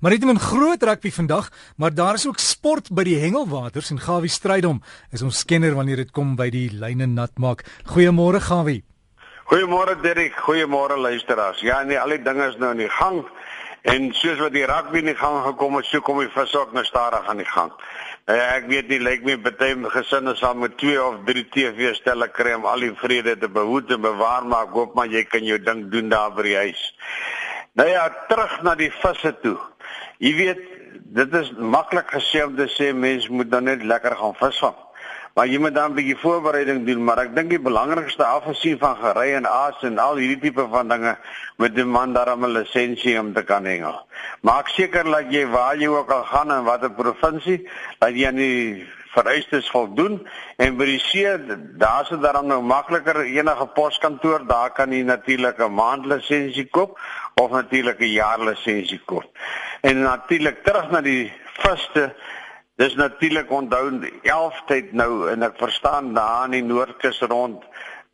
Maar dit is 'n groot rugby vandag, maar daar is ook sport by die Hengelwaters en Gawie Strydom is ons kenner wanneer dit kom by die lyne nat maak. Goeiemôre Gawie. Goeiemôre Derek, goeiemôre luisteraars. Ja, nee, al die dinge is nou in die gang en soos wat die rugby in die gang gekom het, so kom die vis ook nou stadig aan die gang. Ja, ek weet nie, lyk my baie gesinne sal met 2 of 3 TV stelle kry om al die vrede te behoed en bewaar, maar ek hoop maar jy kan jou ding doen daar by die huis. Nou ja, terug na die visse toe. Jy weet, dit is maklik gesê om te sê mense moet dan net lekker gaan visvang. Maar jy moet dan 'n bietjie voorbereiding doen, maar ek dink die belangrikste afgesien van gery en aas en al hierdie tipe van dinge met 'n man daarom 'n lisensie om te kan hengel. Maak seker dat jy waar jy ook al gaan en watter provinsie, dat jy aan die vereistes voldoen en by die see daar se daarom nou makliker enige poskantoor daar kan jy natuurlik 'n maandlisensie koop of natuurlik 'n jaarlisensie koop. En natuurlik terug na die viste dis natuurlik onthou die 11 tyd nou en ek verstaan daar in die noordkus rond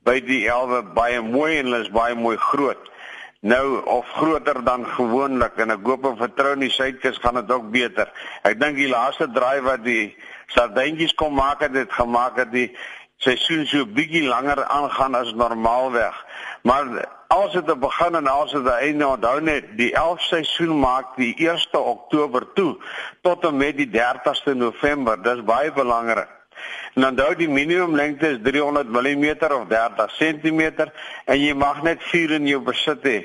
by die 11 baie mooi en hulle is baie mooi groot. Nou of groter dan gewoonlik en ek hoop en vertrou in die suidkus gaan dit ook beter. Ek dink die laaste draai wat die sardientjies kom maak het dit gemaak het die seisoen so bietjie langer aangaan as normaalweg. Maar as dit begin en as dit einde onthou net die 11 seisoen maak die 1 Oktober toe tot en met die 30ste November. Dis baie belangrik. En onthou die minimum lengte is 300 mm of 30 cm en jy mag net 4 in jou besit hê.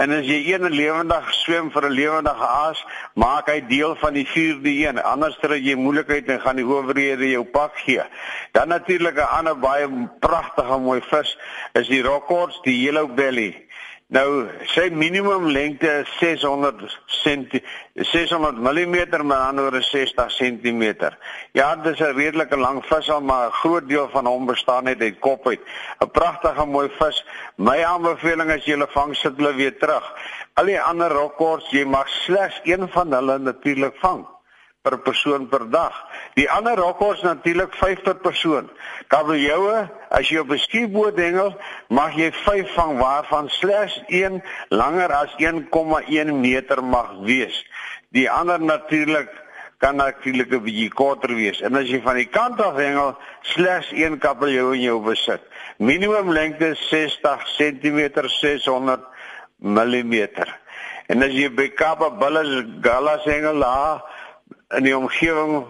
En as jy een lewendig swem vir 'n lewendige aas, maak hy deel van die 4de een. Anders kry jy moeilikheid en gaan die owerhede jou pak gee. Dan natuurlik 'n ander baie pragtige mooi vis is die rockhorse, die yellow belly. Nou sy minimum lengte is 600 cm 600 mm maar ander 60 cm. Ja, dit is 'n redelike lang vis al maar 'n groot deel van hom bestaan net uit kop uit. 'n Pragtige mooi vis. My aanbeveling is jy vang sit hulle weer terug. Al die ander rockhorse, jy mag slegs een van hulle natuurlik vang per persoon per dag. Die ander rokkos natuurlik 5 per persoon. Kabeljoue, as jy op 'n skieboot hengel, mag jy 5 vang waarvan slegs een langer as 1,1 meter mag wees. Die ander natuurlik kan natuurlik 'n bietjie korter wees. En as jy van die kant af hengel, slegs een kabeljou in jou besit. Minimum lengte 60 cm 600 mm. En as jy by Kaapa Bulls Gala hengel, daar in die omgewing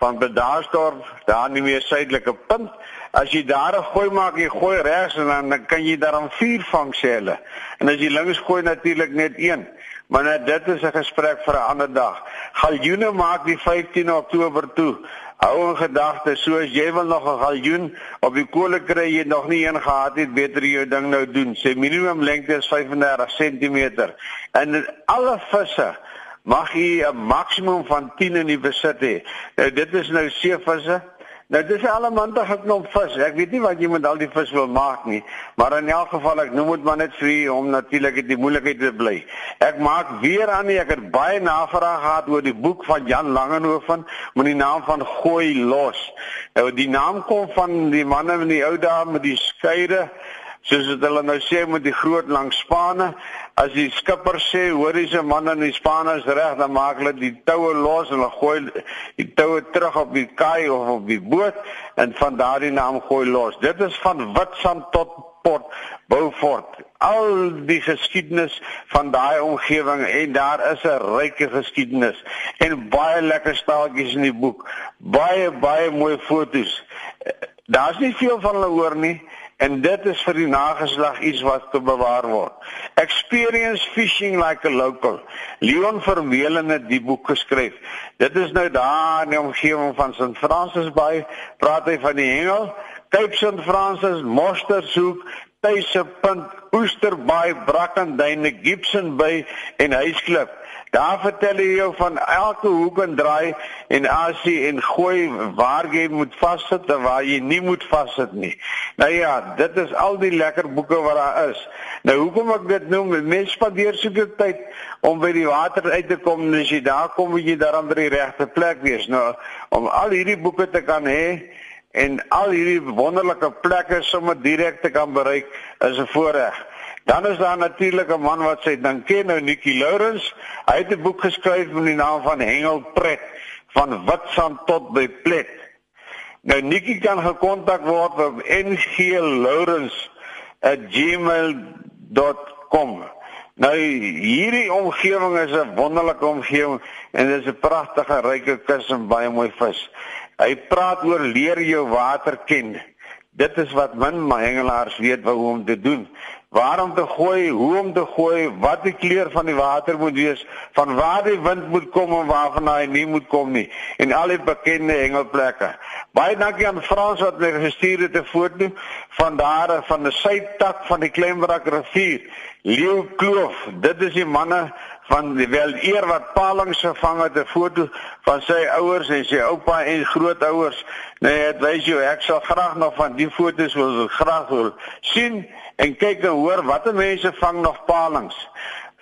van Bedaarsdorp, daar in die meer suidelike punt. As jy daar 'n gooi maak, jy gooi regs en dan, kan jy daarom vier vang sê hulle. En as jy links gooi natuurlik net een. Maar net dit is 'n gesprek vir 'n ander dag. Galjoene maak die 15 Oktober toe. Hou in gedagte, soos jy wil nog 'n galjoen op die kolle kry jy nog nie een gehad het, beter jy ding nou doen. Sy minimum lengte is 35 cm. En alle visse mag jy 'n maksimum van 10 in die besit hê. Nou dit is nou seevisse. Nou dis allemande geknop vis. Ek weet nie wat jy met al die vis wil maak nie, maar in elk geval ek noem dit maar net vir u om natuurlik die moeilikheid te bly. Ek maak weer aan nie, ek het baie navraag gehad oor die boek van Jan Langehoven met die naam van Gooi los. Nou die naam kom van die manne in die ou dae met die skeide soos dit hulle nou sê met die groot lang spane. As die skipper sê hoor dis 'n man in die spane is reg dan maak hulle die toue los en hulle gooi die toue terug op die kaai of op die boot en van daardie naam gooi los. Dit is van Witstrand tot Port Beaufort. Al die geskiedenis van daai omgewing en daar is 'n ryke geskiedenis en baie lekker staaltjies in die boek. Baie baie mooi fotos. Daar's nie veel van hulle hoor nie en dit is vir die nageslag iets wat te bewaar word. Experience fishing like a local. Leon Vermeulen het die boek geskryf. Dit is nou daar in die omgewing van St. Francis Bay, praat hy van die hengel, Cape St. Francis, Mostershoek, Tuisepunt, Oesterbaai, Brackenduine, Gibson Bay en Huisklip. Daar vertel hy jou van elke hoek en draai en asie en gooi waar jy moet vassit en waar jy nie moet vassit nie. Nou ja, dit is al die lekker boeke wat daar is. Nou hoekom ek dit noem, mense spandeer soveel tyd om by die water uit te kom en as jy daar kom, moet jy daarom by die regte plek wees. Nou om al hierdie boeke te kan hê en al hierdie wonderlike plekke sommer direk te kan bereik is 'n voorreg. Dan is daar natuurlik 'n man wat sy dan ken nou Nikki Lawrence. Hy het 'n boek geskryf met die naam van Hengel Pret van Witstrand tot by Plet. Nou Nikki kan gekontak word op nglaurens@gmail.com. Nou hierdie omgewing is 'n wonderlike omgewing en dit is 'n pragtige ryke kus en baie mooi vis. Hy praat oor leer jou water ken. Dit is wat min hengelaars weet hoe om te doen. Waar om te gooi, hoe om te gooi, wat die kleur van die water moet wees, van waar die wind moet kom en waarvan hy nie moet kom nie en al die bekende hengelplekke. Baie dankie aan Frans wat my gestuur het 'n foto van daar van die suidtak van die Kleinbrak rivier. Leeu Kloof, dit is die manne van die wel eer wat palings gevang het 'n foto van sy ouers en sy oupa en grootouers. Nee, dit wys jou ek sal graag nog van die foto's wil graag wil sien en kyk en hoor watter mense vang nog palings.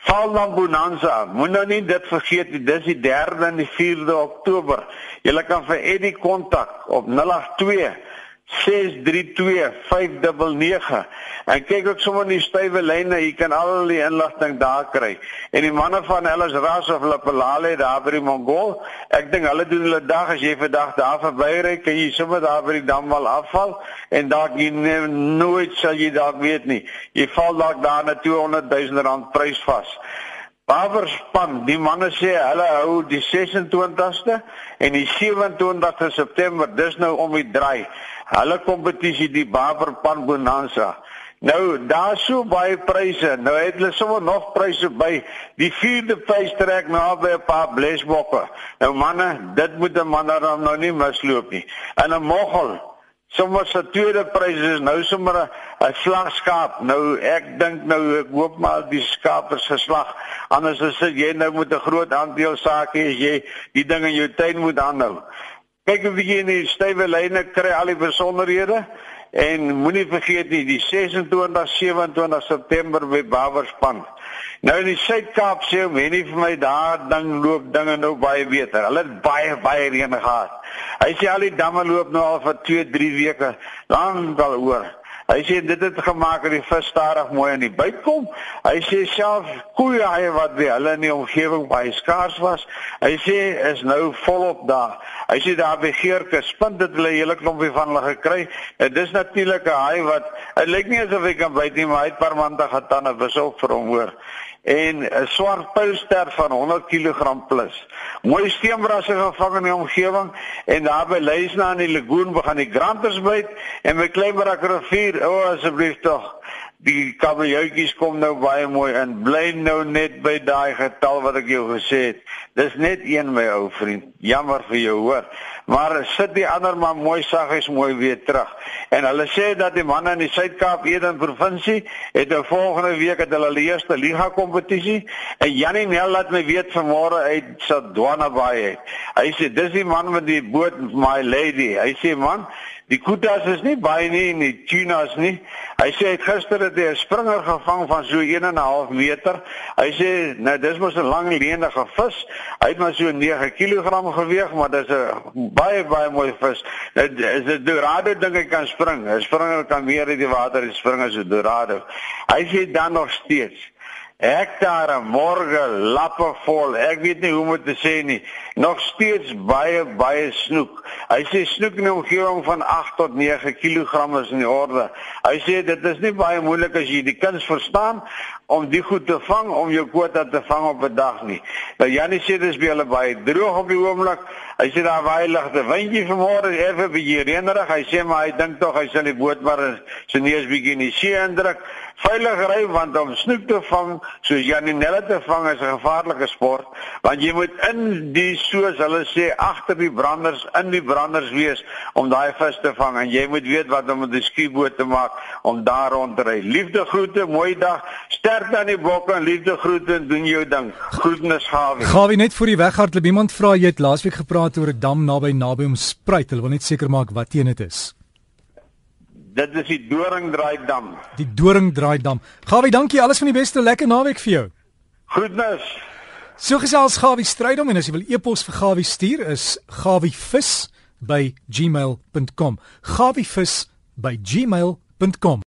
Val dan Bonanza. Moet nou nie dit vergeet nie. Dis die 3de en die 4de Oktober. Jy kan vir Eddie kontak op 082 632599 en kyk ook sommer in die stywe lyne jy kan al die inligting daar kry. En die manne van Ellis Ras of Lapalale daar by die Mongol ek dink hulle doen hulle dag as jy vandag daar verbyry kan jy sommer daar by die dam wel afval. En dalk jy nooit sal jy dalk weet nie. Jy val dalk daar na 200 000 rand prys vas Baverspan, die manne sê hulle hou die 26ste en die 27ste September, dis nou om die draai. Hulle kompetisie die Baverspan Bonanza. Nou daar so baie pryse. Nou het hulle sommer nog pryse by. Die vierde prys trek naby 'n paar blesbokke. Nou manne, dit moet 'n man dan nou nie misloop nie. En 'n moggel Sommige se tweede prys is nou sommer 'n slagskaap. Nou ek dink nou ek hoop maar die skaap is geslag. Anders as jy nou met 'n groot aandeel sake as jy die ding in jou tuin moet aanhou. Kyk of jy in die stywe lyne kry al die besonderhede en moenie vergeet nie die 26 27 September by Baverspan. Nou in die Suid-Kaap sê hom, "Wie nie vir my daar ding loop dinge nou baie beter. Hulle het baie baie reën gehad." Hy sê al die damme loop nou al vir 2, 3 weke lank al oor. Hy sê dit het gemaak dat die vis stadig mooi in die buik kom. Hy sê self koeie hy wat by hulle in die omgewing baie skaars was. Hy sê is nou volop daar. Hy sê daar by Geerke spin dit hulle hele klompie van hulle gekry. En dis natuurlik 'n haai wat dit lyk nie asof hy kan byt nie, maar hy het permanente tande wissel vir hom hoor en 'n swart pylster van 100 kg plus. Mooi steenbrasse gevang in die omgewing en daar by Lysna in die lagoon begin die granters byt en my Kleinbrak rivier, o oh, asseblief tog. Die kabeljoutjies kom nou baie mooi in. Bly nou net by daai getal wat ek jou gesê het. Dis net een my ou vriend. Jammer vir jou hoor. Maar sit die ander maar mooi saggies mooi weer terug. En hulle sê dat die manne in die Suid-Kaap Eden provinsie het 'n volgende week het hulle die eerste liga kompetisie en Janie Nel laat my weet vanmôre uit Sadwana Bay. Hy sê dis die man met die boot my lady. Hy sê man, Die kutas is nie baie nie en die tunas nie. Hy sê hy het gister het 'n springer gevang van so 1 en 'n half meter. Hy sê nou dis mos 'n lang lenige vis. Hy het maar so 9 kg geweg, maar dis 'n baie baie mooi vis. Dit is 'n dorado ding hy kan spring. 'n Springer kan meer uit die water spring as 'n dorado. Hy sê dan nog steeds hektare môre lappe vol. Ek weet nie hoe om te sê nie. Nog steeds baie baie snoek. Hy sê snoek in 'n omgewing van 8 tot 9 kg is in die orde. Hy sê dit is nie baie moeilik as jy die kuns verstaan om die goed te vang om jou kwota te vang op 'n dag nie. Nou Janie sê dis baie baie droog op die oomblik. Hy sê daar baie ligte windjie vanmôre, effe bietjie reënerig. Hy sê maar hy dink tog hy sal die boot maar sy neus bietjie in die see indruk veilig ry want om snoek te vang soos Janinelle te vang is 'n gevaarlike sport want jy moet in die soos hulle sê agter die branders in die branders wees om daai vis te vang en jy moet weet wat om met die skieboot te maak om daar rond te ry. Liefde groete, mooi dag. Sterkte aan die bokke en liefde groete en doen jou ding. Groetnis Gawie. Gawie net voor die weghardloop iemand vra jy het laasweek gepraat oor 'n dam naby naby om spruit. Hulle wil net seker maak wat teen dit is. Dit is die Doringdraaidam. Die Doringdraaidam. Gawie, dankie. Alles van die beste. Lekker naweek vir jou. Goednis. So gesels Gawie Strydom en as jy wil e-pos vir Gawie stuur is gawievis@gmail.com. Gawievis@gmail.com.